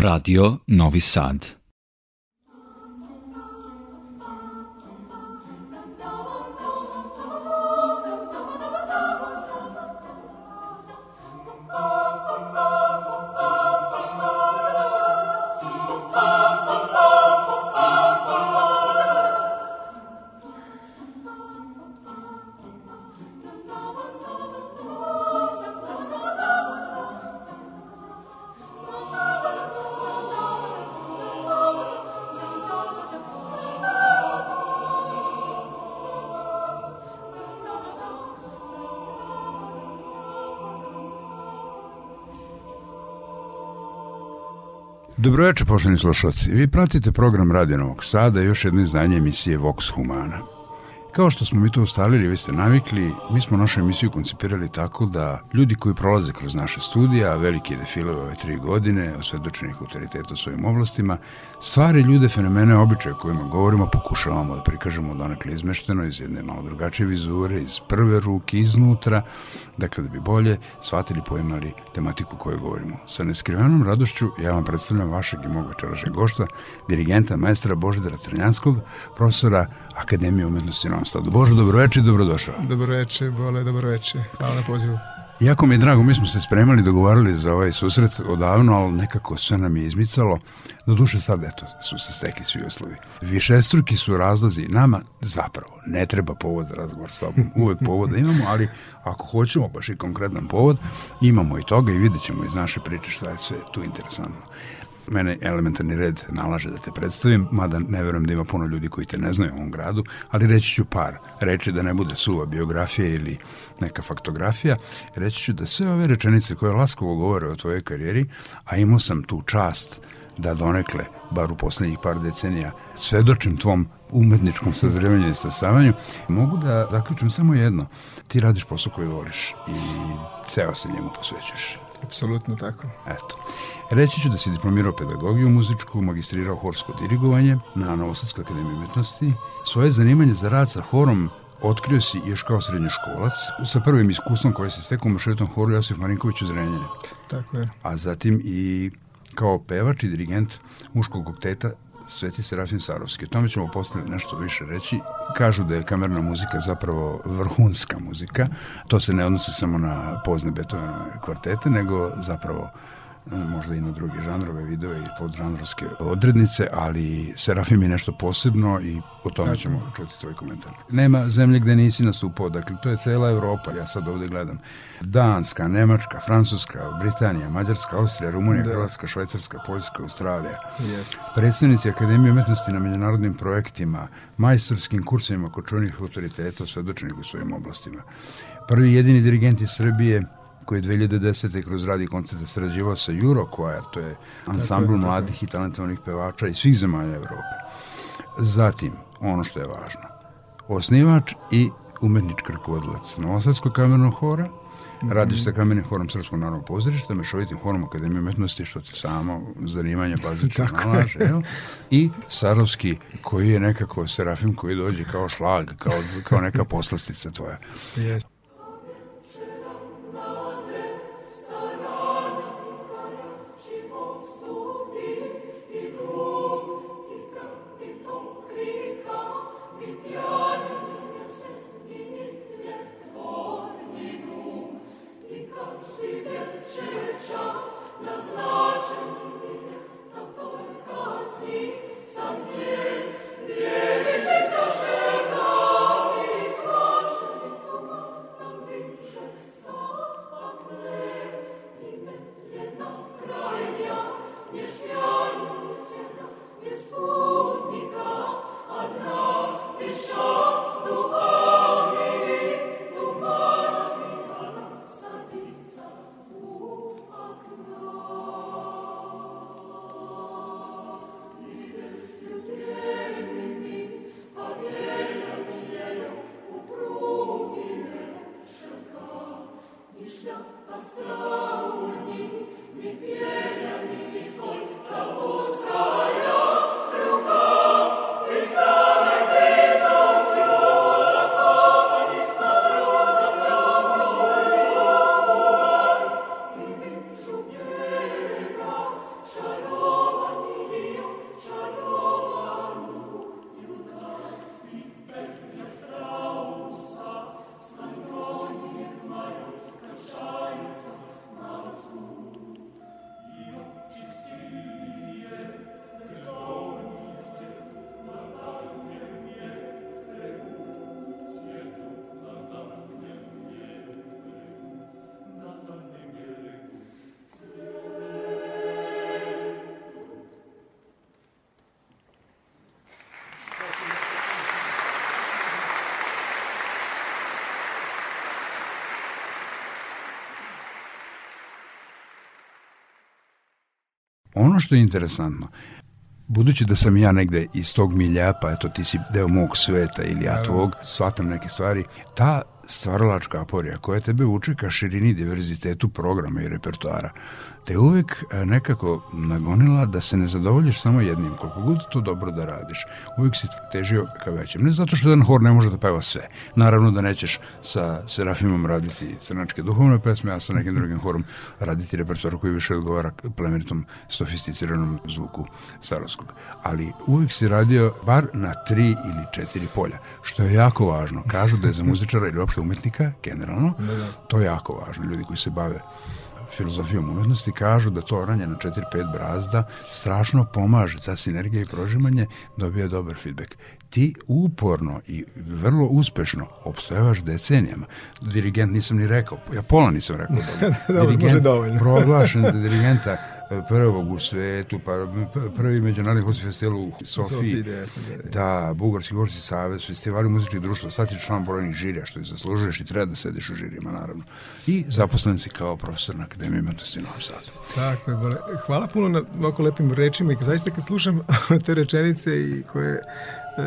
Radio Novi Sad. Dobroveče, poštovani slušalci. Vi pratite program Radio Novog Sada i još jedno izdanje emisije Vox Humana. Kao što smo mi to ustalili, vi ste navikli, mi smo našu emisiju koncipirali tako da ljudi koji prolaze kroz naše studija, veliki defile ove tri godine, osvedočenih autoriteta u svojim oblastima, stvari, ljude, fenomene, običaje kojima govorimo, pokušavamo da prikažemo donekle izmešteno iz jedne malo drugačije vizure, iz prve ruke, iznutra, dakle da bi bolje shvatili, pojmali tematiku koju govorimo. Sa neskrivenom radošću ja vam predstavljam vašeg i mog večerašnjeg gošta, dirigenta, maestra Božidara Crnjanskog, profesora Akademije umetnosti Novom Sadu. Bože, dobroveče i dobrodošao. Dobroveče, Bole, dobroveče. Hvala na pozivu. Jako mi je drago, mi smo se spremali, dogovarali za ovaj susret odavno, ali nekako sve nam je izmicalo. Do duše sad, eto, su se stekli svi uslovi. Višestruki su razlazi nama, zapravo, ne treba povod za razgovor s tobom. Uvek povoda imamo, ali ako hoćemo baš i konkretan povod, imamo i toga i vidjet ćemo iz naše priče šta je sve tu interesantno mene elementarni red nalaže da te predstavim, mada ne verujem da ima puno ljudi koji te ne znaju u ovom gradu, ali reći ću par reči da ne bude suva biografija ili neka faktografija. Reći ću da sve ove rečenice koje laskovo govore o tvojoj karijeri, a imao sam tu čast da donekle, bar u poslednjih par decenija, svedočim tvom umetničkom sazrevanju i stasavanju, mogu da zaključim samo jedno. Ti radiš posao koji voliš i ceo se njemu posvećuješ. Apsolutno tako. Eto. Reći ću da si diplomirao pedagogiju muzičku, magistrirao horsko dirigovanje na Novosadskoj akademiji umetnosti. Svoje zanimanje za rad sa horom otkrio si još kao srednjoškolac sa prvim iskustvom koje se stekao u mašetom horu Josif Marinković u Zrenjanju. Tako je. A zatim i kao pevač i dirigent muškog okteta Sveti Serafim Sarovski. O tome ćemo posle nešto više reći. Kažu da je kamerna muzika zapravo vrhunska muzika. To se ne odnosi samo na pozne Beethovenove kvartete, nego zapravo možda i na druge žanrove video i podžanrovske odrednice, ali Serafim je nešto posebno i o tome ćemo čuti tvoj komentar. Nema zemlje gde nisi nastupao, dakle to je cela Evropa, ja sad ovde gledam. Danska, Nemačka, Francuska, Britanija, Mađarska, Austrija, Rumunija, da. Hrvatska, Švajcarska, Poljska, Australija. Yes. Predstavnici Akademije umetnosti na međunarodnim projektima, majstorskim kursima kod čunih autoriteta svedočenih u svojim oblastima. Prvi jedini dirigent iz Srbije koji je 2010. kroz radi koncerte sarađivao sa Eurochoir, to je ansambl mladih i talentovanih pevača iz svih zemalja Evrope. Zatim, ono što je važno, osnivač i umetnički rukovodilac Novosadskog kamernog hora, mm -hmm. radiš sa kamenim horom Srpskog narodnog pozorišta, mešovitim horom Akademije umetnosti, što ti samo zanimanje bazično nalaže, jel? i Sarovski, koji je nekako Serafim koji dođe kao šlag, kao, kao neka poslastica tvoja. Jeste. Ono što je interesantno, budući da sam ja negde iz tog milja, pa eto ti si deo mog sveta ili ja tvog, shvatam neke stvari, ta stvaralačka aporija koja tebe uči ka širini diverzitetu programa i repertoara, te uvek e, nekako nagonila da se ne zadovoljiš samo jednim, koliko god to dobro da radiš. Uvek si težio ka većem. Ne zato što jedan hor ne može da peva sve. Naravno da nećeš sa Serafimom raditi crnačke duhovne pesme, a sa nekim drugim horom raditi repertoar koji više odgovara plemenitom sofisticiranom zvuku starovskog. Ali uvek si radio bar na tri ili četiri polja, što je jako važno. Kažu da je za muzičara ili uopšte umetnika, generalno, Da, da. to je jako važno. Ljudi koji se bave filozofijom umetnosti kažu da to oranje na 4-5 brazda strašno pomaže, ta sinergija i prožimanje dobija dobar feedback. Ti uporno i vrlo uspešno obstojevaš decenijama. Dirigent nisam ni rekao, ja pola nisam rekao dobro. Dobro, može dovoljno. proglašen za dirigenta prvog u svetu, pa prvi međunarodni hospi festival u Sofiji. Sofiji, da, da, da. Da, Bugarski gorski savez, festivali muzičkih društva, sad si član brojnih žirija, što je zaslužuješ i treba da sediš u žirijama, naravno. I zaposlen si kao profesor na Akademiji umetnosti u Novom Sadu. Tako je, Bole. Hvala puno na ovako lepim rečima i zaista kad slušam te rečenice i koje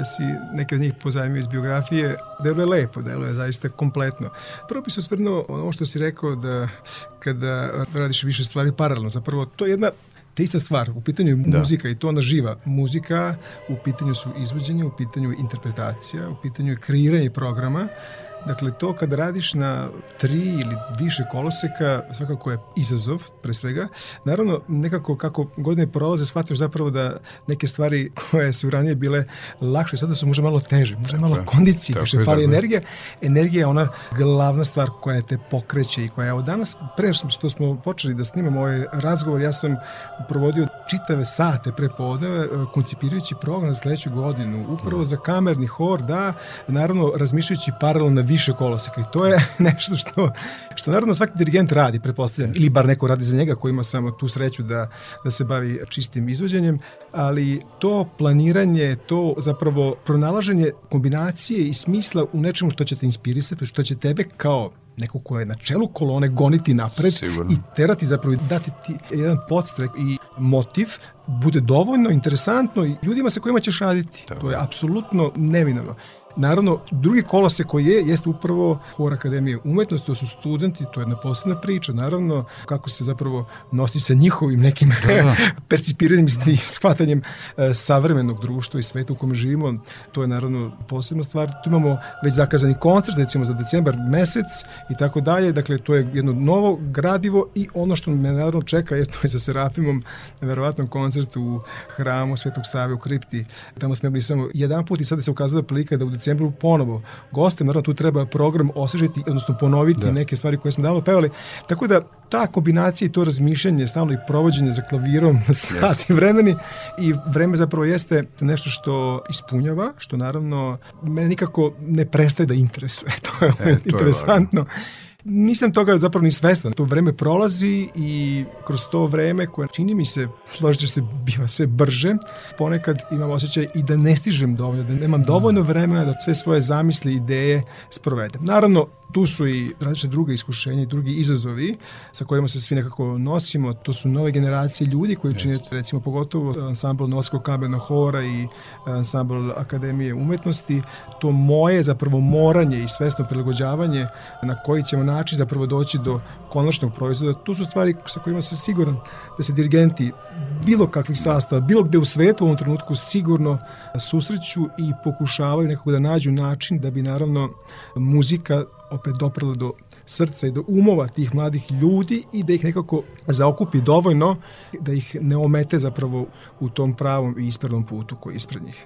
si neke od njih pozajmio iz biografije, deluje lepo, deluje zaista kompletno. Prvo bi se osvrnuo ono što si rekao da kada radiš više stvari paralelno, zapravo to je jedna te ista stvar, u pitanju je Da. muzika i to ona živa. Muzika, u pitanju su izvođenje, u pitanju je interpretacija, u pitanju je kreiranje programa. Dakle, to kada radiš na tri ili više koloseka, svakako je izazov, pre svega. Naravno, nekako kako godine prolaze, shvataš zapravo da neke stvari koje su ranije bile lakše, sada su možda malo teže, možda malo je. kondicije, više je, fali je. energija. Energija je ona glavna stvar koja te pokreće i koja evo danas, pre što smo počeli da snimamo ovaj razgovor, ja sam provodio čitave sate pre podneve, koncipirajući program za sledeću godinu, upravo za kamerni hor, da, naravno, razmišljajući paralelno na više koloseka i to je nešto što, što naravno svaki dirigent radi, pretpostavljam, ili bar neko radi za njega koji ima samo tu sreću da, da se bavi čistim izvođenjem, ali to planiranje, to zapravo pronalaženje kombinacije i smisla u nečemu što će te inspirisati, što će tebe kao neko ko je na čelu kolone goniti napred Sigurno. i terati zapravo i dati ti jedan podstrek i motiv bude dovoljno interesantno i ljudima sa kojima ćeš raditi. To je apsolutno nevinovno. Naravno, drugi kolose koji je, jeste upravo Hor Akademije umetnosti, to su studenti, to je jedna posebna priča, naravno, kako se zapravo nosi sa njihovim nekim da. percipiranjem i shvatanjem e, savremenog društva i sveta u kome živimo, to je naravno posebna stvar. Tu imamo već zakazani koncert, recimo za decembar mesec i tako dalje, dakle to je jedno novo gradivo i ono što me naravno čeka je to je sa Serafimom, verovatno koncert u hramu Svetog Save u kripti. Tamo smo bili samo jedan put i sada se ukazala prilika da u decembru ponovo gostem, naravno tu treba program osvežiti, odnosno ponoviti da. neke stvari koje smo davno pevali. Tako da ta kombinacija i to razmišljanje, stalno i provođenje za klavirom sati vremeni i vreme zapravo jeste nešto što ispunjava, što naravno mene nikako ne prestaje da interesuje. To je, E, to je interesantno. Nisam toga zapravo ni svestan. To vreme prolazi i kroz to vreme koje čini mi se, složit se, biva sve brže. Ponekad imam osjećaj i da ne stižem dovoljno, da nemam dovoljno vremena da sve svoje zamisli, ideje sprovedem. Naravno, tu su i različite druge iskušenja i drugi izazovi sa kojima se svi nekako nosimo. To su nove generacije ljudi koji čine, recimo, pogotovo ansambl Novskog kamernog hora i ansambl Akademije umetnosti. To moje zapravo moranje i svesno prilagođavanje na koji ćemo način zapravo doći do konačnog proizvoda. Tu su stvari sa kojima sam siguran da se dirigenti bilo kakvih sastava, bilo gde u svetu u ovom trenutku sigurno susreću i pokušavaju nekako da nađu način da bi naravno muzika opet doprala do srca i do umova tih mladih ljudi i da ih nekako zaokupi dovoljno da ih ne omete zapravo u tom pravom i ispravnom putu koji je ispred njih.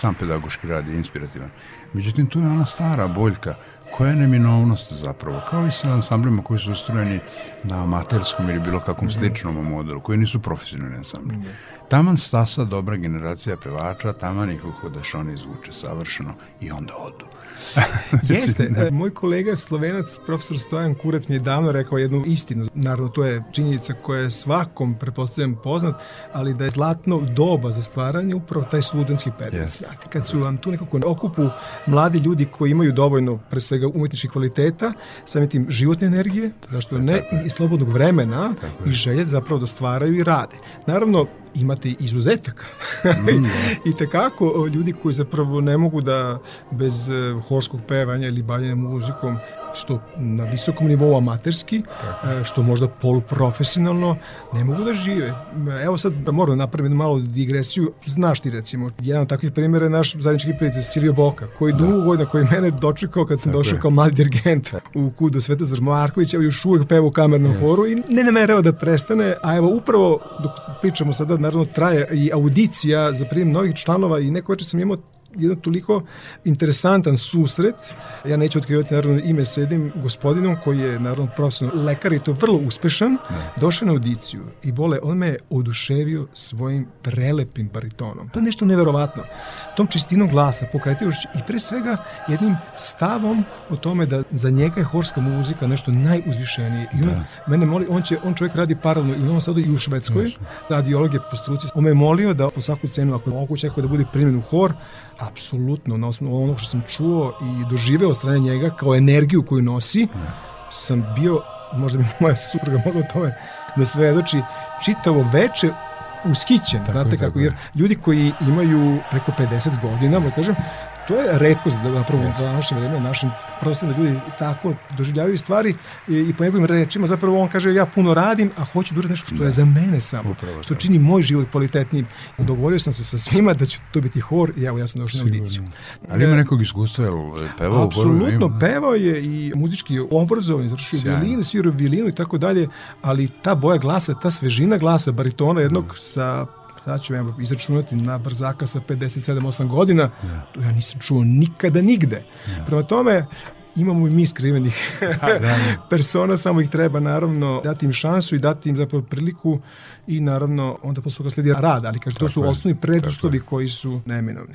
Sam pedagoški rad je inspirativan. Međutim, tu je ona stara boljka koja je neminovnost zapravo, kao i sa ansamblima koji su ustrojeni na amaterskom ili bilo kakvom mhm. sličnom modelu, koji nisu profesionalni ansambli. Mm Taman stasa dobra generacija pevača, taman ih uhodaš, oni zvuče savršeno i onda odu. Jeste. E, moj kolega slovenac, profesor Stojan Kurat mi je davno rekao jednu istinu. Naravno, to je činjenica koja je svakom, prepostavljam, poznat, ali da je zlatno doba za stvaranje upravo taj studentski period. Yes. Znate, kad su vam tu nekako okupu mladi ljudi koji imaju dovoljno, pre svega, umetničkih kvaliteta, samim tim životne energije, zašto ne, i slobodnog vremena i želje zapravo da stvaraju i rade. Naravno, imate izuzetaka. Mm, I tekako ljudi koji zapravo ne mogu da bez e, horskog pevanja ili bavljanja muzikom što na visokom nivou amaterski, Tako. što možda poluprofesionalno, ne mogu da žive. Evo sad da moram da napraviti malu digresiju. Znaš ti recimo, jedan od takvih primjera je naš zajednički prijatelj Silio Boka, koji da. dugo godina, koji mene dočekao kad sam Tako došao je. kao mladi dirigent u kudu Svetozar Marković, evo još uvek peva u kamernom yes. horu i ne namerava da prestane, a evo upravo dok pričamo sada, naravno traje i audicija za prijem novih članova i neko večer sam imao jedan toliko interesantan susret. Ja neću otkrivati naravno ime sedim gospodinom koji je naravno profesionalno lekar i to vrlo uspešan. Ne. Došao na audiciju i bole, on me je oduševio svojim prelepim baritonom. To je nešto neverovatno. Tom čistinom glasa, pokrativošću i pre svega jednim stavom o tome da za njega je horska muzika nešto najuzvišenije. I on da. mene moli, on, će, on čovjek radi paralelno i u Novom Sadu i u Švedskoj, radiolog je po struci. On me je molio da po svaku cenu, ako je moguće, da bude primjen u hor, apsolutno na osnovu onog što sam čuo i doživeo od strane njega kao energiju koju nosi, sam bio, možda bi moja supruga mogla tome da svedoči, čitavo veče uskićen, tako znate kako, jer ljudi koji imaju preko 50 godina, da kažem, to je redkost da zapravo yes. u današnje vreme našim prostorima ljudi tako doživljavaju stvari i, i po njegovim rečima zapravo on kaže ja puno radim, a hoću da nešto što da. je za mene samo, Upravo, što čini moj život kvalitetnijim. Dogovorio sam se sa svima da će to biti hor i evo ja sam došao na audiciju. Ali ima nekog iskustva, je pevao Apsolutno, pevao je i muzički obrazovan, završio violinu, svirao violinu i tako dalje, ali ta boja glasa, ta svežina glasa baritona jednog mm. sa sad ću evo, izračunati na brzaka sa 57-8 godina, yeah. to ja nisam čuo nikada nigde. Yeah. Prema tome, imamo i mi skrivenih da, da. persona, samo ih treba naravno dati im šansu i dati im zapravo priliku i naravno onda posle toga sledi rad, ali kaže, to su osnovni preduslovi koji su neminovni.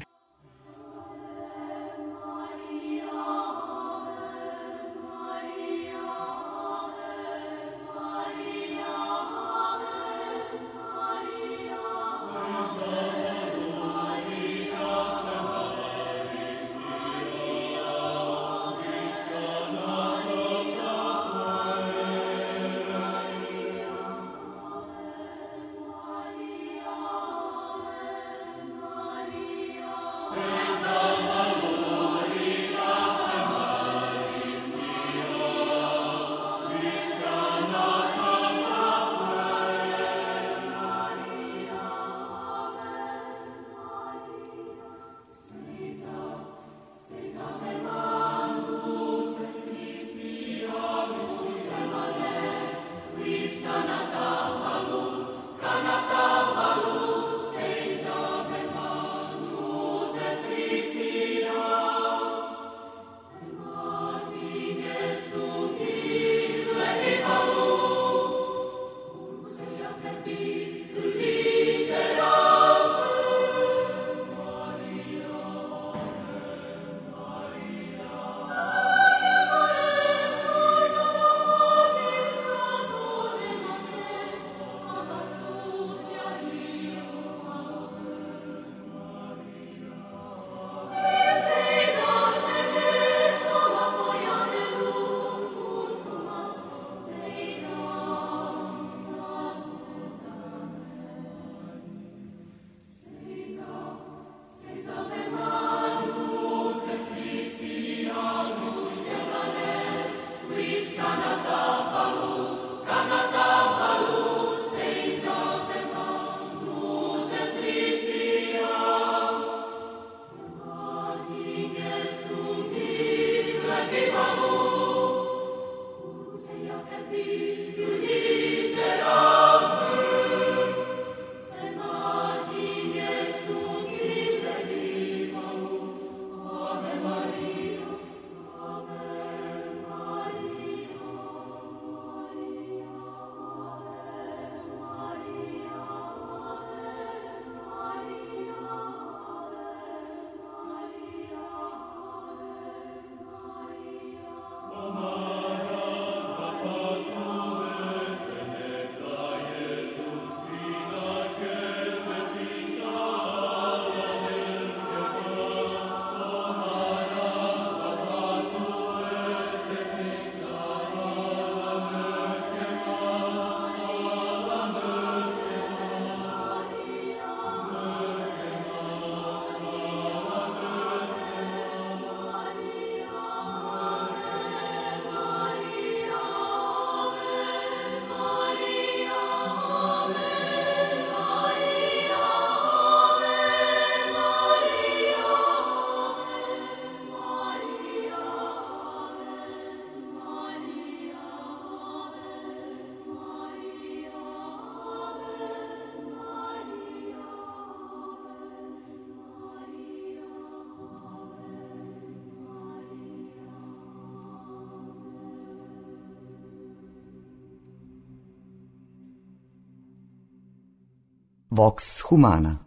Vox Humana.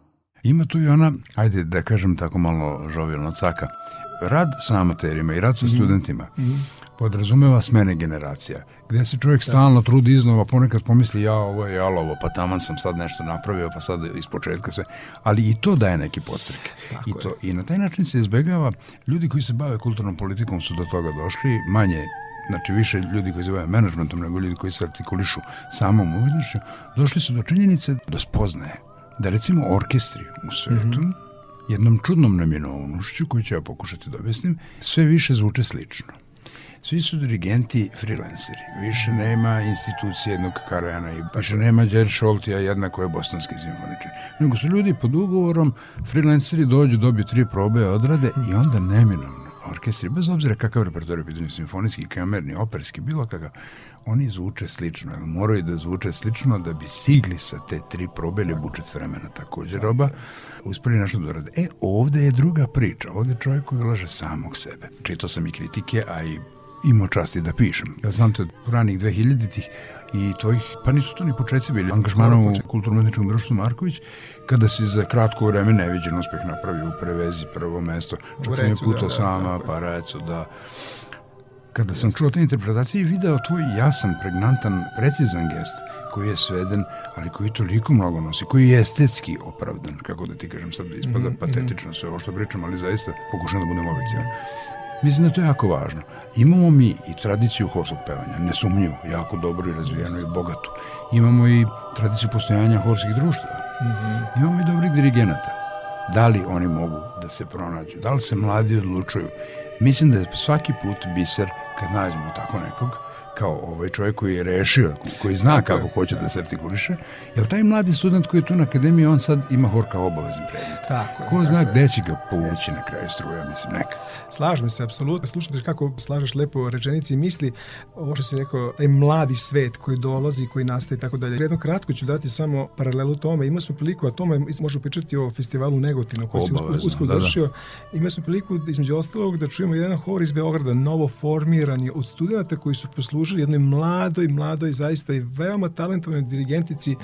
Ima tu i ona, ajde da kažem tako malo žovilno caka, rad sa amaterima i rad sa studentima mm -hmm. podrazumeva smene generacija, gde se čovjek da. stalno trudi iznova, ponekad pomisli ja ovo je jalovo, pa taman sam sad nešto napravio, pa sad iz početka sve, ali i to daje neki podstrek. I, to, I na taj način se izbegava, ljudi koji se bave kulturnom politikom su do toga došli, manje znači više ljudi koji se bave menadžmentom nego ljudi koji se artikulišu samom umetnošću, došli su do činjenice do spoznaje da recimo orkestri u svetu mm -hmm. jednom čudnom naminovnošću koju ću ja pokušati da objasnim, sve više zvuče slično. Svi su dirigenti freelanceri. Više nema institucije jednog Karajana i više nema Đer Šoltija jedna koja je bosanski simfoničar. Nego su ljudi pod ugovorom, freelanceri dođu, dobiju tri probe, odrade i onda neminovno orkestri, bez obzira kakav repertoar je pitanje, simfonijski, kamerni, operski, bilo kakav, oni zvuče slično, moraju da zvuče slično da bi stigli sa te tri probe ili budžet vremena takođe roba, uspeli nešto da rade. E, ovde je druga priča, ovde je čovjek koji ulaže samog sebe. Čito sam i kritike, a i imao časti da pišem. Ja znam te ranih 2000-ih i tvojih, pa nisu to ni početci bili, angažmanom u kulturno-umetničkom društvu Marković, kada si za kratko vreme neviđen uspeh napravio u prevezi prvo mesto. Čak sam je putao da, s vama, da, pa recu da kada sam čuo te interpretacije i video tvoj jasan, pregnantan, precizan gest koji je sveden, ali koji toliko mnogo nosi, koji je estetski opravdan, kako da ti kažem sad da ispada mm -hmm. patetično sve ovo što pričam, ali zaista pokušam da budem objektivan. Mislim da to je jako važno. Imamo mi i tradiciju horskog pevanja, nesumnjivo, jako dobro i razvijenu i bogatu. Imamo i tradiciju postojanja horskih društava. Mm -hmm. Imamo i dobrih dirigenata. Da li oni mogu da se pronađu? Da li se mladi odlučuju? Mislim da je svaki put biser kad nađemo tako nekog kao ovaj čovjek koji je rešio, koji zna Tako kako hoće da se artikuliše, jer taj mladi student koji je tu na akademiji, on sad ima hor kao obavezan predmet. Tako Ko zna gde će ga povući na kraju struja, mislim, neka. Slažem se, apsolutno. Slušajte kako slažeš lepo rečenici i misli, ovo što si rekao, taj mladi svet koji dolazi, koji nastaje i tako dalje. Jedno kratko ću dati samo paralelu tome. Ima smo priliku, a tome možemo pričati o festivalu Negotinu koji se usko da, završio. Da. Ima smo priliku, između ostalog, da čujemo jedan hor iz Beograda, novo formirani od studenta koji su poslužili pružili jednoj mladoj, mladoj, zaista i veoma talentovanoj dirigentici,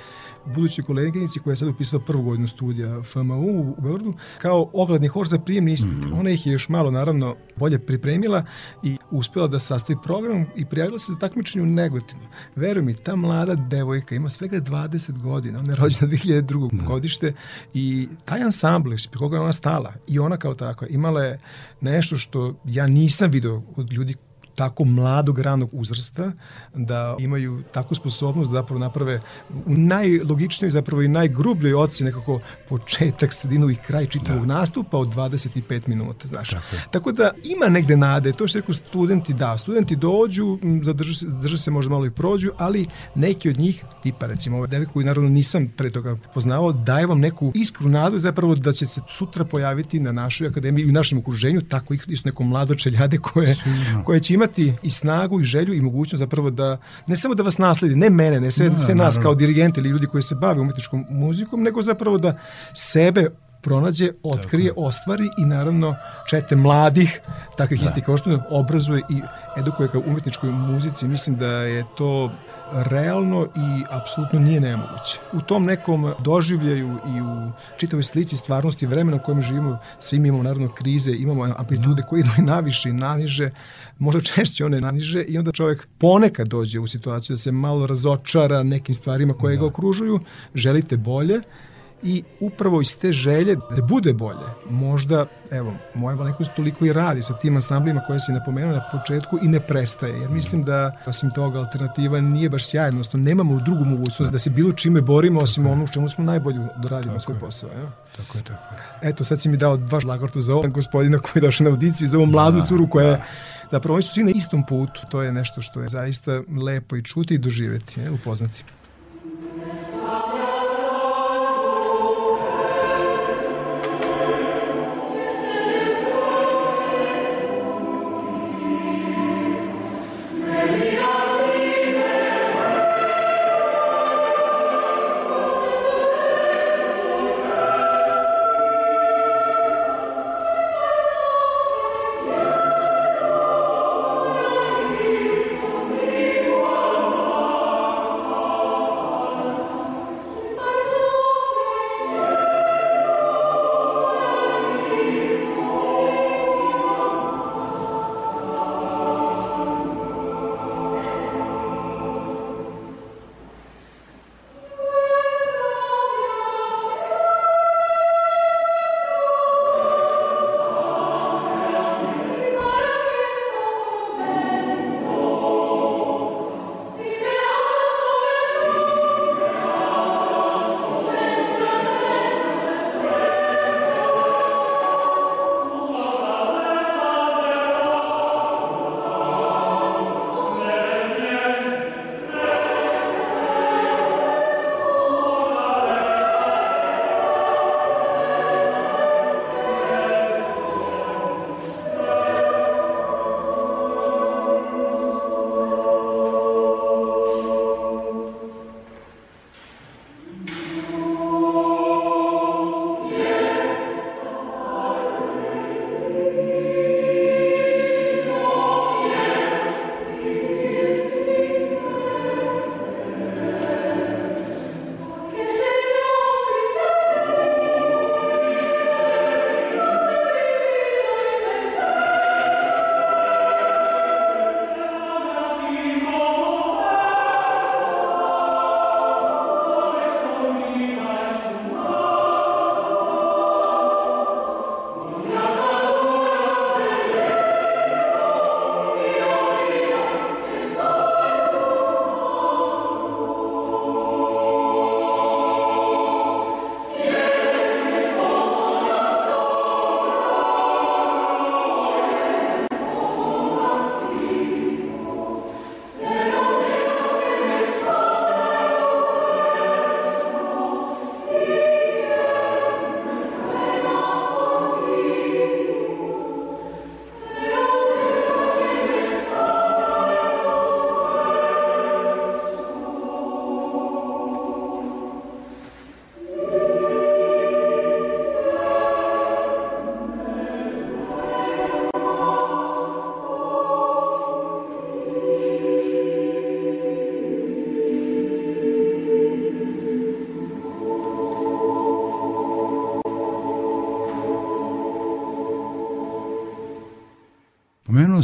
budućoj koleginici koja je sad upisala prvu godinu studija FMU u Beogradu, kao ogledni hor za prijemni ispit. Mm -hmm. Ona ih je još malo, naravno, bolje pripremila i uspela da sastavi program i prijavila se za takmičenje u Negotinu. Veruj mi, ta mlada devojka ima svega 20 godina, ona je rođena 2002. Da. godište i taj ansambl, pri koga je ona stala i ona kao takva, imala je nešto što ja nisam video od ljudi tako mladog ranog uzrasta da imaju takvu sposobnost da zapravo naprave u najlogičnijoj zapravo i najgrubljoj oci nekako početak, sredinu i kraj čitavog da. nastupa od 25 minuta, znaš. Tako, tako da ima negde nade, to što rekao studenti, da, studenti dođu, zadržu se, zadržu se možda malo i prođu, ali neki od njih, tipa recimo ovaj devik koji naravno nisam pre toga poznavao, daje vam neku iskru nadu zapravo da će se sutra pojaviti na našoj akademiji i u našem okruženju, tako isto neko mlado čeljade koje, koje će imati imati i snagu i želju i mogućnost zapravo da ne samo da vas nasledi, ne mene, ne sve, da, sve nas kao dirigente ili ljudi koji se bave umetničkom muzikom, nego zapravo da sebe pronađe, otkrije, Tako. ostvari i naravno čete mladih takvih da. istih kao što obrazuje i edukuje kao umetničkoj muzici. Mislim da je to realno i apsolutno nije nemoguće. U tom nekom doživljaju i u čitavoj slici stvarnosti vremena u kojem živimo, svi mi imamo naravno krize, imamo amplitude koje idu i naviše i naniže, možda češće one naniže i onda čovjek ponekad dođe u situaciju da se malo razočara nekim stvarima koje da. ga okružuju, želite bolje, i upravo iz te želje da bude bolje, možda, evo, moja malenkost toliko i radi sa tim ansamblima koje si napomenuo na početku i ne prestaje, jer mislim da, osim toga, alternativa nije baš sjajna, odnosno nemamo drugu mogućnost da se bilo čime borimo, osim ono u čemu smo najbolji da radimo svoj posao. Evo. Tako je, tako je. Eto, sad si mi dao dva žlagorta za ovog gospodina koji je došao na audiciju i za ovu mladu da, curu koja je da prvo su svi na istom putu. To je nešto što je zaista lepo i čuti i doživeti, je, upoznati. Pomenuo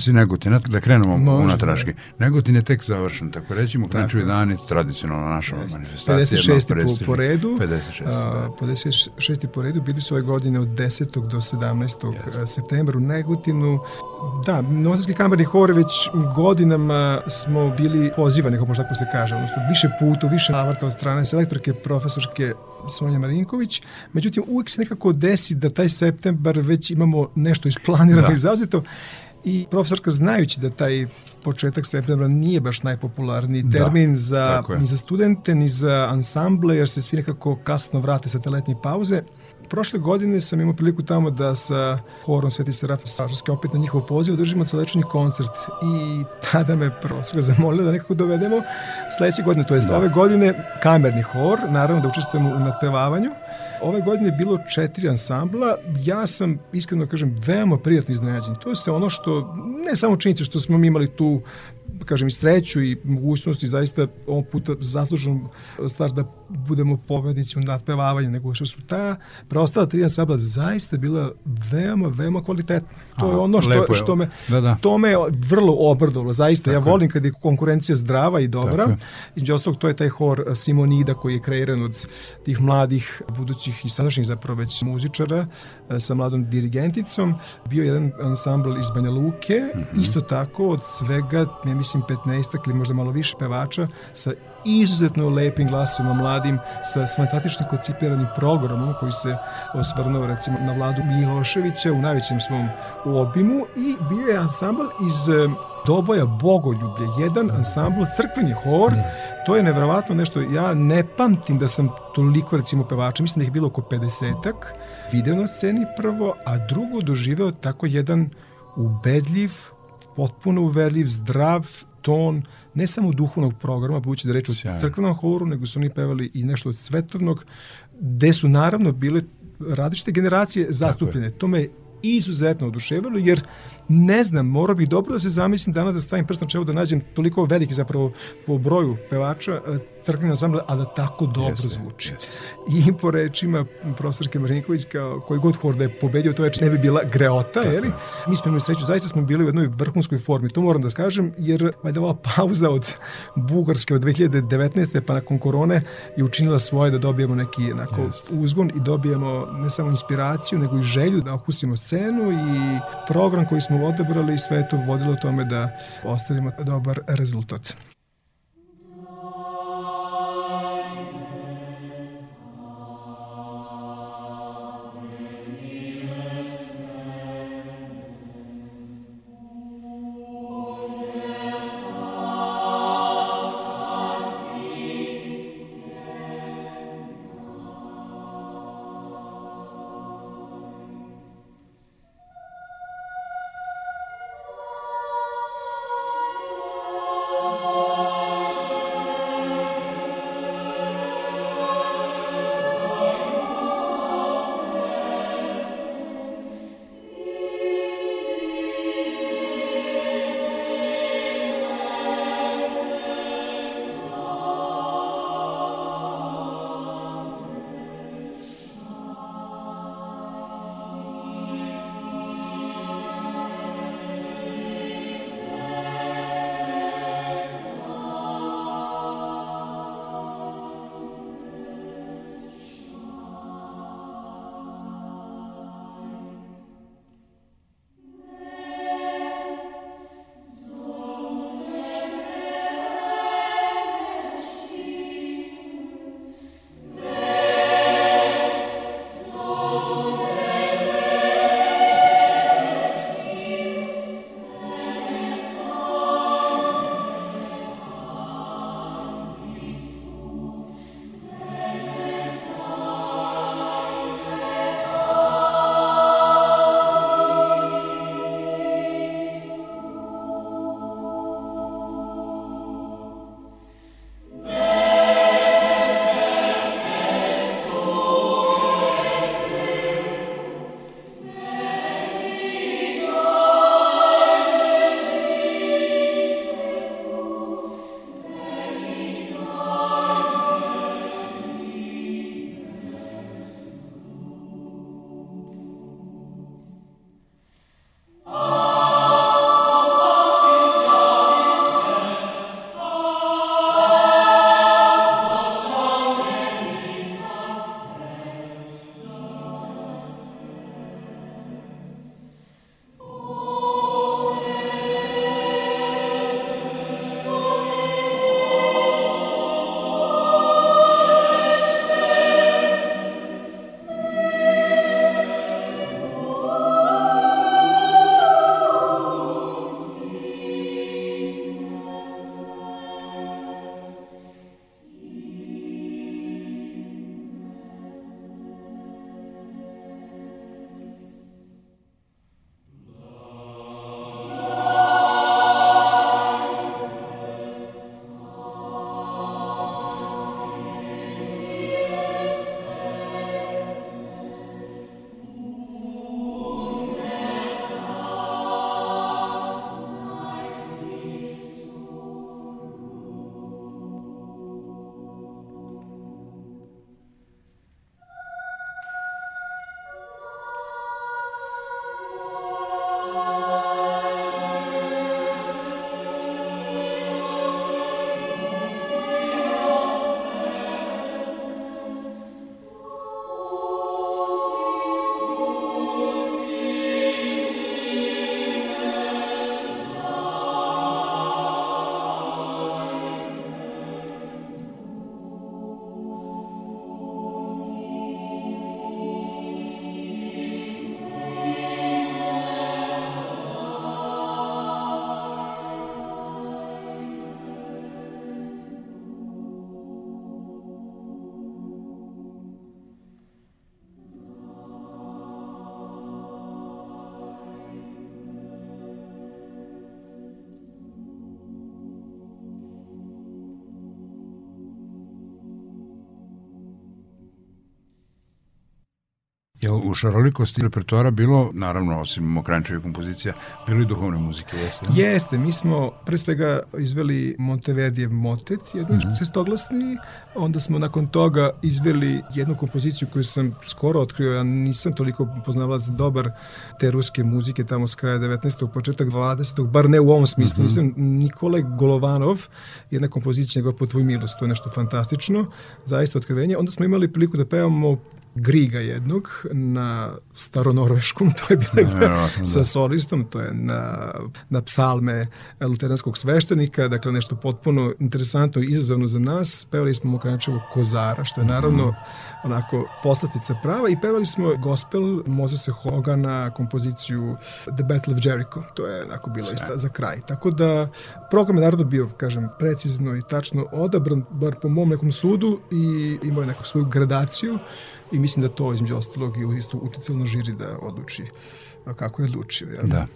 si Negotin, da krenemo Može, unatraški. Negotin je tek završen, tako rećemo, Krančevi dani, tradicionalna naša manifestacija. 56. Po, po redu. 56. A, 56. po redu bili su ove godine od 10. do 17. Yes. septembra u Negotinu. Da, Novosadski kamerni hor već godinama smo bili pozivani, kako možda tako se kaže, odnosno više puta, više navrta od strane selektorke, profesorke Sonja Marinković. Međutim, uvijek se nekako desi da taj septembar već imamo nešto isplanirano da. i zauzeto. I profesorka znajući da taj početak septembra nije baš najpopularniji da, termin da, za, ni za studente, ni za ansamble, jer se svi nekako kasno vrate sa te letnje pauze. Prošle godine sam imao priliku tamo da sa horom Sveti Seraf Sažarske opet na njihov poziv držimo celečni koncert i tada me profesorka zamolila da nekako dovedemo sledeće godine, to je da. ove godine kamerni hor, naravno da učestvujemo u nadpevavanju Ove godine je bilo četiri ansambla. Ja sam, iskreno kažem, veoma prijatno iznenađen. To je ono što, ne samo činjenica što smo mi imali tu kažem i sreću i mogućnosti zaista ovog puta zasluženu stvar da budemo pobednici u nadpevavanju, nego što su ta preostala tri ansambla zaista bila veoma, veoma kvalitetna. To Aha, je ono što, je. što me, da, da. to me vrlo obrdovalo, zaista. Tako ja volim kad je konkurencija zdrava i dobra. Između ostalog, to je taj hor Simonida koji je kreiran od tih mladih, budućih i sadašnjih zapravo već muzičara e, sa mladom dirigenticom. Bio jedan ansambl iz Banja Luke, mm -hmm. isto tako od svega, ne mislim, 15 ili možda malo više pevača sa izuzetno lepim glasima mladim sa fantastično koncipiranim programom koji se osvrnuo recimo na vladu Miloševića u najvećem svom obimu i bio je ansambl iz e, Doboja Bogoljublje, jedan ansambl, crkveni hor, to je nevjerovatno nešto, ja ne pamtim da sam toliko recimo pevača, mislim da ih bilo oko 50-ak, video na sceni prvo, a drugo doživeo tako jedan ubedljiv, potpuno uverljiv, zdrav ton, ne samo duhovnog programa, budući da reč o crkvenom horu, nego su oni pevali i nešto od svetovnog, gde su naravno bile različite generacije zastupljene. To me izuzetno oduševilo, jer ne znam, morao bih dobro da se zamislim danas da stavim prst na čelo da nađem toliko veliki zapravo po broju pevača e, crkveni ansambl, a da tako dobro jeste, zvuči. Jeste. I po rečima profesorke Marinković, kao koji god hor da je pobedio, to već ne bi bila greota, je li? Mi smo imali sreću, zaista smo bili u jednoj vrhunskoj formi, to moram da kažem, jer valjda ova pauza od Bugarske od 2019. pa nakon korone je učinila svoje da dobijemo neki onako jeste. uzgon i dobijemo ne samo inspiraciju, nego i želju da okusimo scenu i program koji smo odabrali i sve to vodilo tome da ostavimo dobar rezultat. Je u šarolikosti repertoara bilo, naravno, osim Mokrančeve kompozicija, bilo i duhovne muzike, jeste? Jeste, mi smo pre svega izveli Monteverdijev motet, jedan mm -hmm. šestoglasni, onda smo nakon toga izveli jednu kompoziciju koju sam skoro otkrio, ja nisam toliko poznavalac dobar te ruske muzike tamo s kraja 19. početak 20. bar ne u ovom smislu, mm -hmm. nisam Nikolaj Golovanov, jedna kompozicija njegova po tvoj milost, to je nešto fantastično, zaista otkrivenje. Onda smo imali priliku da pevamo Griga jednog na staronorveškom, to je bilo ja, sa da. solistom, to je na, na psalme luteranskog sveštenika, dakle nešto potpuno interesantno i izazovno za nas. Pevali smo Mokrančevo Kozara, što je naravno mm. onako poslastica prava i pevali smo gospel Mozesa Hogana, kompoziciju The Battle of Jericho, to je onako bilo isto za kraj. Tako da program je naravno bio, kažem, precizno i tačno odabran, bar po mom nekom sudu i imao je neku svoju gradaciju i mislim da to između ostalog i isto uticalo na žiri da odluči kako je odlučio. Ja. Da.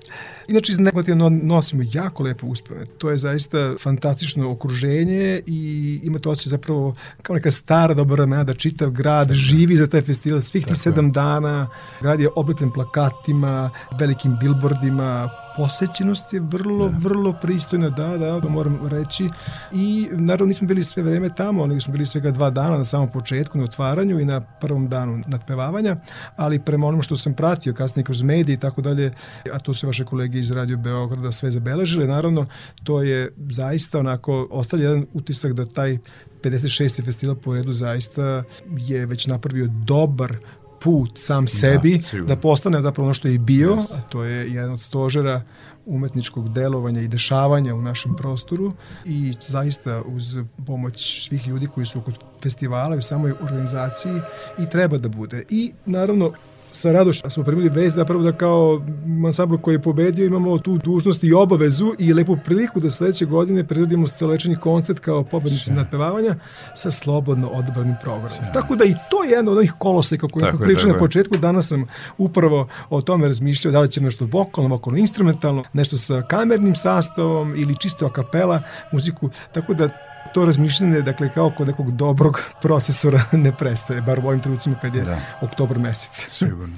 Inače, iz negativno nosimo jako lepo uspeve. To je zaista fantastično okruženje i ima to osjećaj zapravo kao neka stara dobra vremena da čitav grad Tako. živi za taj festival svih tih sedam dana. Grad je oblepljen plakatima, velikim bilbordima, posećenost je vrlo, da. vrlo pristojna, da, da, to moram reći. I naravno nismo bili sve vreme tamo, nego smo bili svega dva dana na samom početku, na otvaranju i na prvom danu nadpevavanja, ali prema onom što sam pratio kasnije kroz medije i tako dalje, a to su vaše kolege iz Radio Beograda sve zabeležile, naravno, to je zaista onako, ostavlja jedan utisak da taj 56. festival po redu zaista je već napravio dobar put sam sebi da, da postane zapravo ono što je i bio, yes. a to je jedan od stožera umetničkog delovanja i dešavanja u našem prostoru i zaista uz pomoć svih ljudi koji su oko festivala i u samoj organizaciji i treba da bude. I naravno sa radošću smo primili vez da prvo da kao ansambl koji je pobedio imamo tu dužnost i obavezu i lepu priliku da sledeće godine priredimo celovečernji koncert kao pobednici nadpevavanja sa slobodno odabranim programom. Sve. Tako da i to je jedno od onih koloseka koje sam pričao na početku. Danas sam upravo o tome razmišljao da li će nešto vokalno, vokalno instrumentalno, nešto sa kamernim sastavom ili čisto a kapela muziku. Tako da to razmišljanje, dakle, kao kod nekog dobrog procesora ne prestaje, bar u ovim trenucima kad je da. oktobar mesec. Sigurno.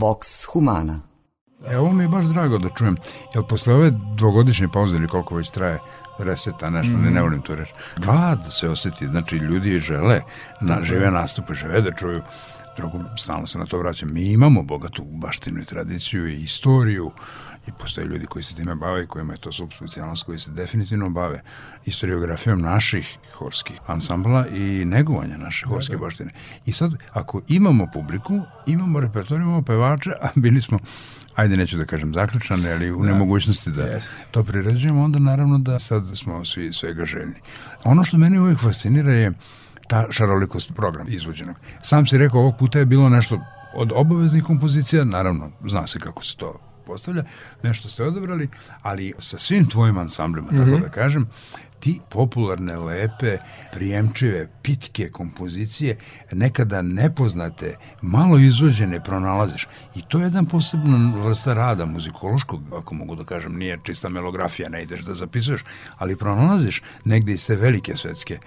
Vox Humana. Evo mi je baš drago da čujem, jer posle ove dvogodišnje pauze ili koliko već traje, reseta, nešto, mm. ne, ne volim to reći. Glad se oseti, znači ljudi žele, na, žive nastupe, žele da čuju drugo, stalno se na to vraćam. Mi imamo bogatu baštinu i tradiciju i istoriju i postoje ljudi koji se time bave i kojima je to subspecijalnost koji se definitivno bave istoriografijom naših horskih ansambla i negovanja naše da, horske da, da. baštine. I sad, ako imamo publiku, imamo repertoar, imamo pevače, a bili smo ajde neću da kažem zaključane, ali u da, nemogućnosti da jest. to priređujemo, onda naravno da sad smo svi svega željni. Ono što meni uvijek fascinira je ta šarolikost programa izvođenog. Sam si rekao, ovog puta je bilo nešto od obaveznih kompozicija, naravno, zna se kako se to postavlja, nešto ste odabrali, ali sa svim tvojim ansamblima, mm -hmm. tako mhm. da kažem, ti popularne, lepe, prijemčive, pitke kompozicije, nekada nepoznate, malo izvođene pronalaziš. I to je jedan posebna vrsta rada muzikološkog, ako mogu da kažem, nije čista melografija, ne ideš da zapisuješ, ali pronalaziš negde iz te velike svetske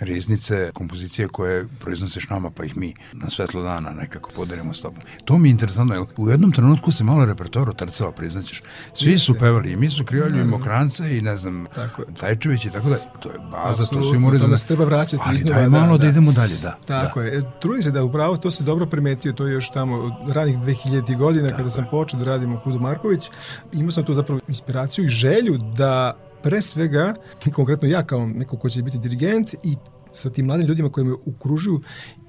riznice, kompozicije koje proiznosiš nama, pa ih mi na svetlo dana nekako podelimo s tobom. To mi je interesantno, jer u jednom trenutku se malo repertoar otrcava, priznaćeš. Svi su pevali, i mi su kriolju, i Mokrans,e i ne znam, tako Tajčević i tako da. To je baza, Absolutno, to svi moraju da... nas treba vraćati ali iznova. Ali malo da, da, idemo dalje, da. Tako da. je. Trudim se da upravo to se dobro primetio, to je još tamo od ranih 2000. godina, kada sam počeo da radim u Kudu Marković. Imao sam tu zapravo inspiraciju i želju da pre svega, konkretno ja kao neko ko će biti dirigent i sa tim mladim ljudima koji me ukružuju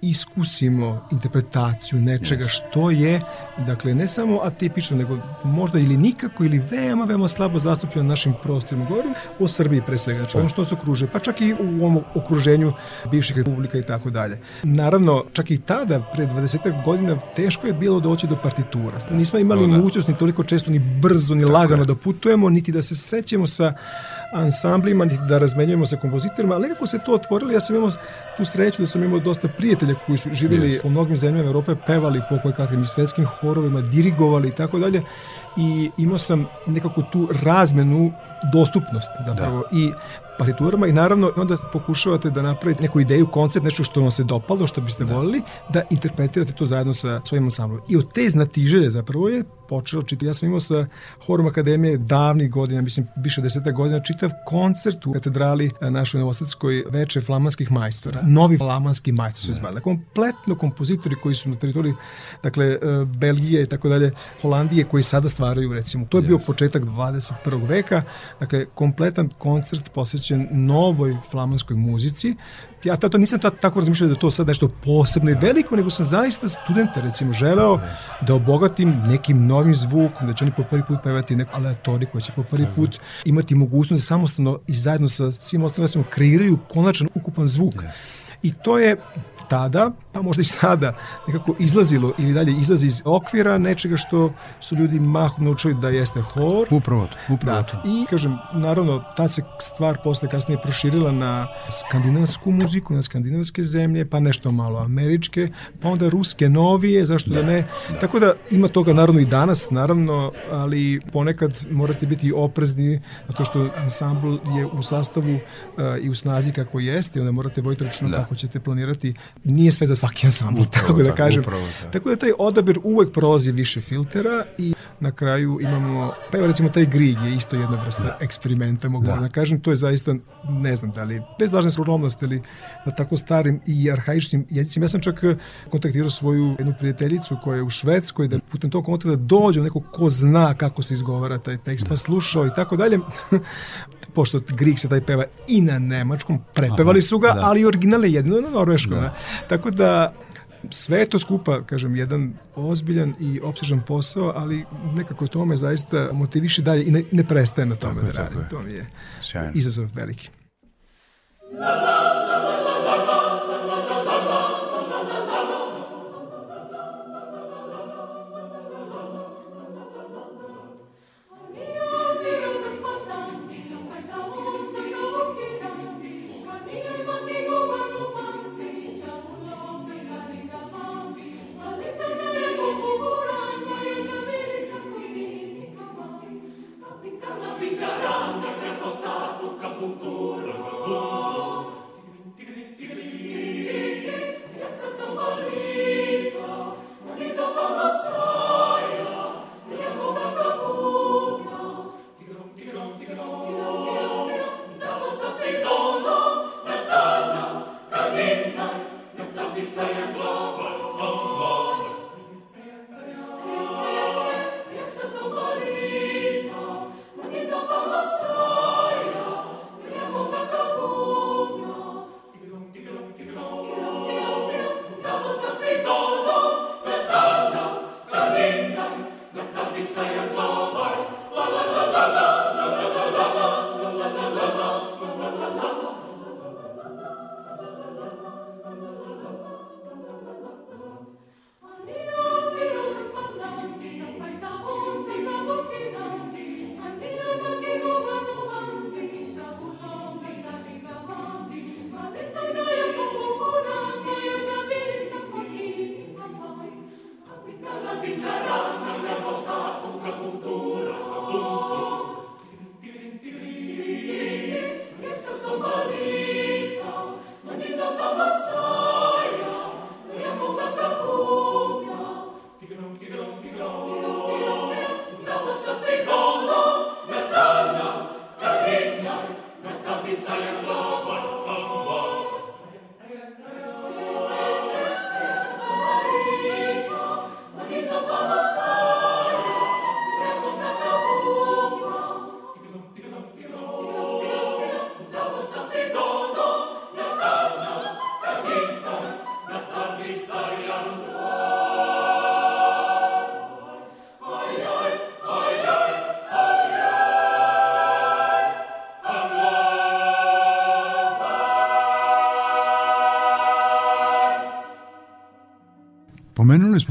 iskusimo interpretaciju nečega yes. što je, dakle, ne samo atipično, nego možda ili nikako ili veoma, veoma slabo zastupljeno na našim prostorima. Govorim o Srbiji pre svega, znači ono što se okružuje, pa čak i u ovom okruženju bivših republika i tako dalje. Naravno, čak i tada, pre 20 godina, teško je bilo doći do partitura. Nismo imali no, da. mogućnost ni toliko često, ni brzo, ni tako lagano je. da putujemo, niti da se srećemo sa ansamblima, niti da razmenjujemo sa kompozitorima, ali nekako se to otvorilo. Ja sam imao tu sreću da sam imao dosta prijatelja koji su živjeli yes. po mnogim zemljama Evrope, pevali po kakvim svetskim horovima, dirigovali i tako dalje i imao sam nekako tu razmenu dostupnost zapravo da. i partiturama i naravno onda pokušavate da napravite neku ideju, koncept, nešto što vam se dopalo, što biste da. volili, da interpretirate to zajedno sa svojim ansamblom. I od te znatiželje zapravo je počelo čitati. Ja sam imao sa Horom Akademije davnih godina, mislim više deseta godina, čitav koncert u katedrali e, našoj novostatskoj veče flamanskih majstora. Novi flamanski majstor se da. zvali. Kompletno kompozitori koji su na teritoriji dakle, e, Belgije i tako dalje, Holandije, koji sada stvaraju recimo. To je bio početak 21. veka, dakle kompletan koncert posvećen novoj flamanskoj muzici ja to nisam tako razmišljao da to sad nešto posebno i veliko, nego sam zaista studente recimo želeo da obogatim nekim novim zvukom, da će oni po prvi put pevati neku aleatoriju koja će po prvi put imati mogućnost da samostalno i zajedno sa svim ostalim kreiraju konačan ukupan zvuk. I to je tada, pa možda i sada, nekako izlazilo ili dalje izlazi iz okvira nečega što su ljudi mahom naučili da jeste hor. Upravo to, upravo da. to. I, kažem, naravno, ta se stvar posle kasnije proširila na skandinavsku muziku, na skandinavske zemlje, pa nešto malo američke, pa onda ruske novije, zašto da, da ne. Da. Tako da ima toga naravno i danas, naravno, ali ponekad morate biti oprezni, zato što ansambl je u sastavu uh, i u snazi kako jeste, onda morate vojiti računa da. kako ćete planirati nije sve za svaki ansambl, tako da kažem. Upravo, da. Tako da taj odabir uvek prolazi više filtera i na kraju imamo, pa evo recimo taj Grig je isto jedna vrsta da. eksperimenta, mogu da. da kažem, to je zaista, ne znam da li, bez lažne skromnosti ili na tako starim i arhaičnim jezicima. Ja sam čak kontaktirao svoju jednu prijateljicu koja je u Švedskoj, da putem tog kontakta dođe neko ko zna kako se izgovara taj tekst, pa da. slušao i tako dalje. Pošto Grig se taj peva i na nemačkom, prepevali su ga, da. ali original je jedino na norveškom. Da. Tako da sve to skupa, kažem, jedan ozbiljan i opsežan posao, ali nekako to me zaista motiviše dalje i ne, ne prestaje na tome tako da radim. To mi je Sjajno. izazov veliki. La, la,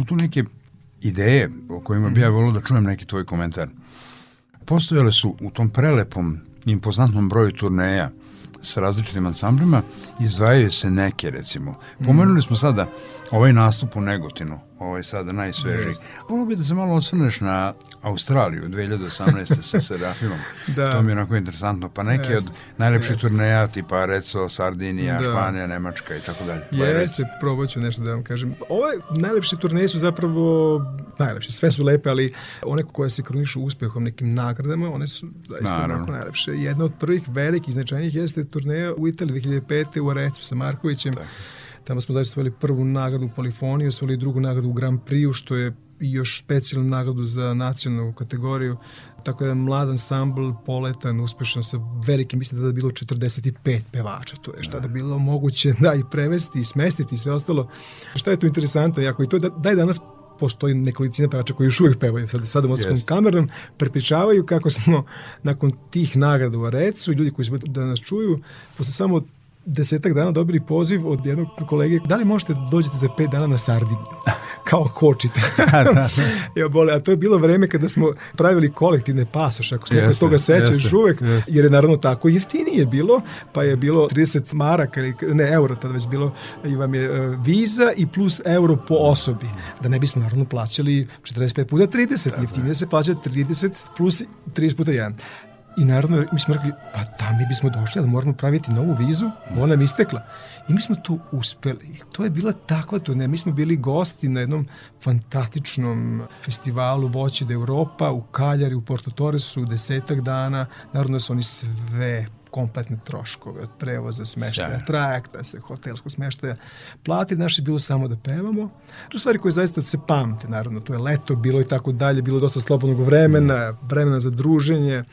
tu neke ideje o kojima bi ja volio da čujem neki tvoj komentar. Postojale su u tom prelepom, impozantnom broju turneja sa različitim ansamblima, izdvajaju se neke recimo. Pomenuli smo sada ovaj nastup u Negotinu, ovaj sada najsvežiji. Volio bi da se malo osvrneš na Australiju 2018. sa Serafimom. Da. To mi je onako interesantno. Pa neke Jest, od najlepših jest. turneja tipa Reco, Sardinija, Da. Španija, Nemačka i tako dalje. Jeste, probat ću nešto da vam kažem. Ove najlepše turneje su zapravo najlepše, sve su lepe, ali one koje se krunišu uspehom nekim nagradama, one su zaista Naravno. onako najlepše. Jedna od prvih velikih značajnih jeste turneja u Italiji 2005. u Arecu sa Markovićem. Tamo smo zaista osvojili prvu nagradu u Polifoniji, osvojili drugu nagradu u Grand Prix-u, što je i još specijalnu nagradu za nacionalnu kategoriju. Tako jedan mlad ansambl, poletan, uspešan sa velikim, mislim da je bilo 45 pevača. To je šta da bilo moguće da i prevesti i smestiti i sve ostalo. Šta je tu interesantno? Jako i to da, da je danas postoji nekolicina pevača koji još uvijek pevaju sad, sad u Moskvom Jeste. kamernom, prepričavaju kako smo nakon tih nagrada u Arecu i ljudi koji su da nas čuju, posle samo desetak dana dobili poziv od jednog kolege, da li možete da dođete za pet dana na Sardiniju? Kao kočite. ja bole, a to je bilo vreme kada smo pravili kolektivne pasoše, ako se neko toga seća jeste, uvek, jeste. jer je naravno tako jeftinije bilo, pa je bilo 30 maraka, ili, ne euro tada već bilo, i vam je e, viza i plus euro po osobi, da ne bismo naravno plaćali 45 puta 30, jeftinije se plaća 30 plus 30 puta 1. I naravno, mi smo rekli, pa da, mi bismo došli, ali moramo praviti novu vizu, ona nam istekla. I mi smo tu uspeli. I to je bila takva turneja. Mi smo bili gosti na jednom fantastičnom festivalu Voće da Europa u Kaljari, u Porto Torresu, desetak dana. Naravno da su oni sve kompletne troškove od prevoza, smeštaja, Sjajno. trajekta, se hotelskog smeštaja. Plati naše bilo samo da pevamo. To su stvari koje zaista se pamte, naravno. To je leto, bilo i tako dalje, bilo dosta slobodnog vremena, vremena za druženje.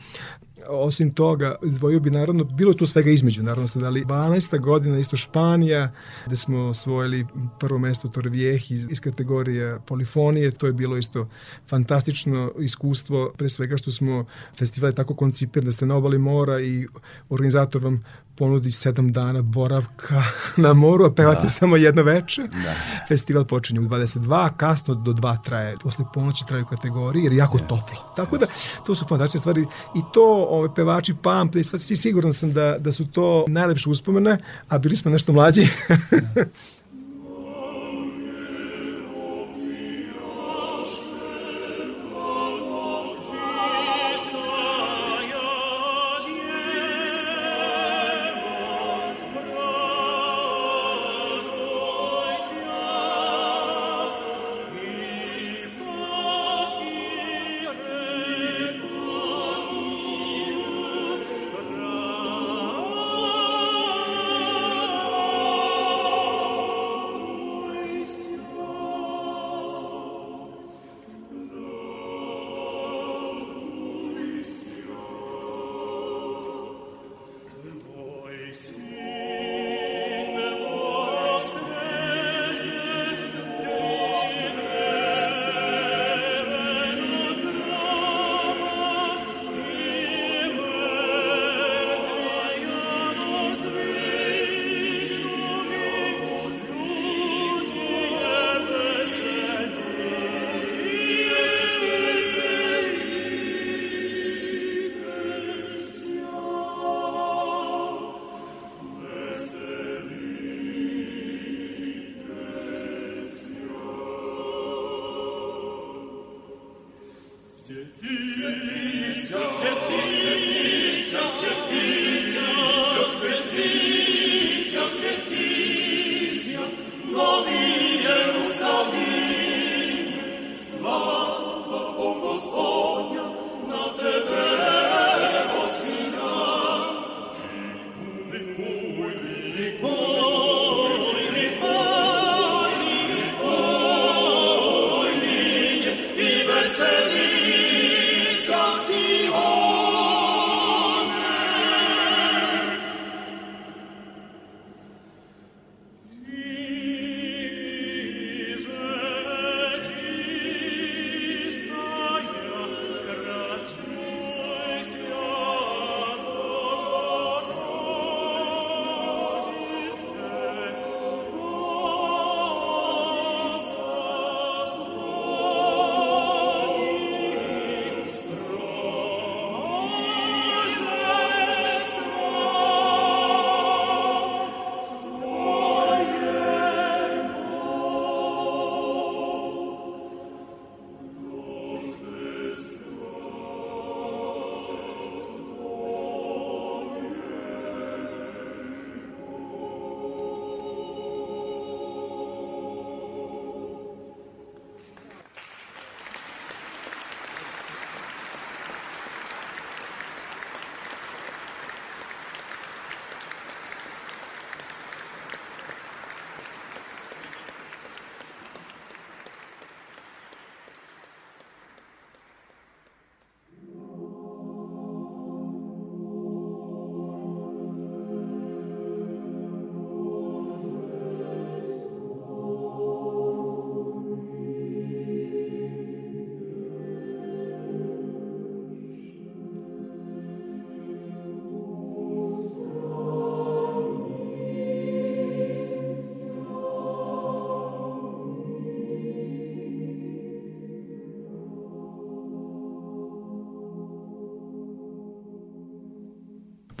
Osim toga, izdvojio bi naravno, bilo tu svega između, naravno sad, ali 12. godina isto Španija, gde smo osvojili prvo mesto Torvijeh iz, iz kategorije polifonije, to je bilo isto fantastično iskustvo, pre svega što smo festival je tako koncipiran da ste na obali mora i organizator vam ponudi sedam dana boravka na moru, a pevate da. samo jedno veče. Da. Festival počinje u 22, kasno do 2 traje, posle ponoći traju kategorije, jer je jako yes. toplo. Tako yes. da, to su fantastične stvari i to ove pevači pamte i siguran sam da, da su to najlepše uspomene, a bili smo nešto mlađi.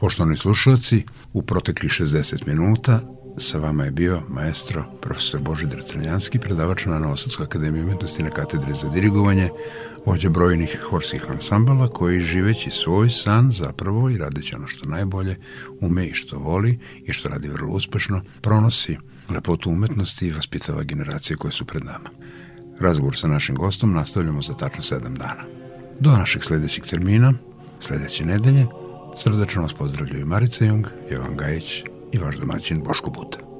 Poštovani slušalci, u protekli 60 minuta sa vama je bio maestro profesor Božidar Crnjanski, predavač na Novosadskoj akademiji umetnosti na katedri za dirigovanje, vođa brojnih horskih ansambala koji živeći svoj san zapravo i radeći ono što najbolje ume i što voli i što radi vrlo uspešno, pronosi lepotu umetnosti i vaspitava generacije koje su pred nama. Razgovor sa našim gostom nastavljamo za tačno 7 dana. Do našeg sledećeg termina, sledeće nedelje, srdačno vas pozdravljaju Marica Jung, Jovan Gajić i vaš domaćin Boško Buta.